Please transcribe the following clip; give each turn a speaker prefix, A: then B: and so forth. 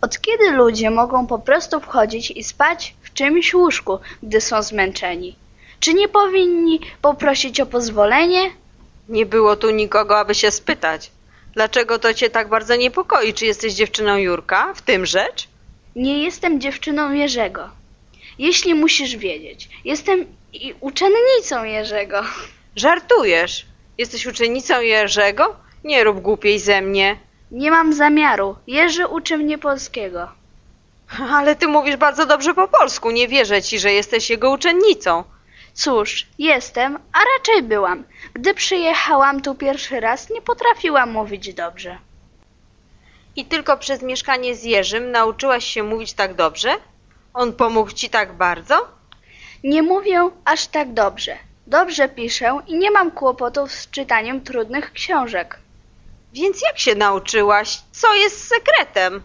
A: Od kiedy ludzie mogą po prostu wchodzić i spać w czymś łóżku, gdy są zmęczeni? Czy nie powinni poprosić o pozwolenie?
B: Nie było tu nikogo, aby się spytać. Dlaczego to cię tak bardzo niepokoi? Czy jesteś dziewczyną Jurka? W tym rzecz?
A: Nie jestem dziewczyną Jerzego. Jeśli musisz wiedzieć, jestem i uczennicą Jerzego.
B: Żartujesz. Jesteś uczennicą Jerzego? Nie rób głupiej ze mnie.
A: Nie mam zamiaru. Jerzy uczy mnie polskiego.
B: Ale ty mówisz bardzo dobrze po polsku. Nie wierzę ci, że jesteś jego uczennicą.
A: Cóż, jestem, a raczej byłam. Gdy przyjechałam tu pierwszy raz, nie potrafiłam mówić dobrze.
B: I tylko przez mieszkanie z Jerzym nauczyłaś się mówić tak dobrze? On pomógł ci tak bardzo?
A: Nie mówię aż tak dobrze. Dobrze piszę i nie mam kłopotów z czytaniem trudnych książek.
B: Więc jak się nauczyłaś? Co jest sekretem?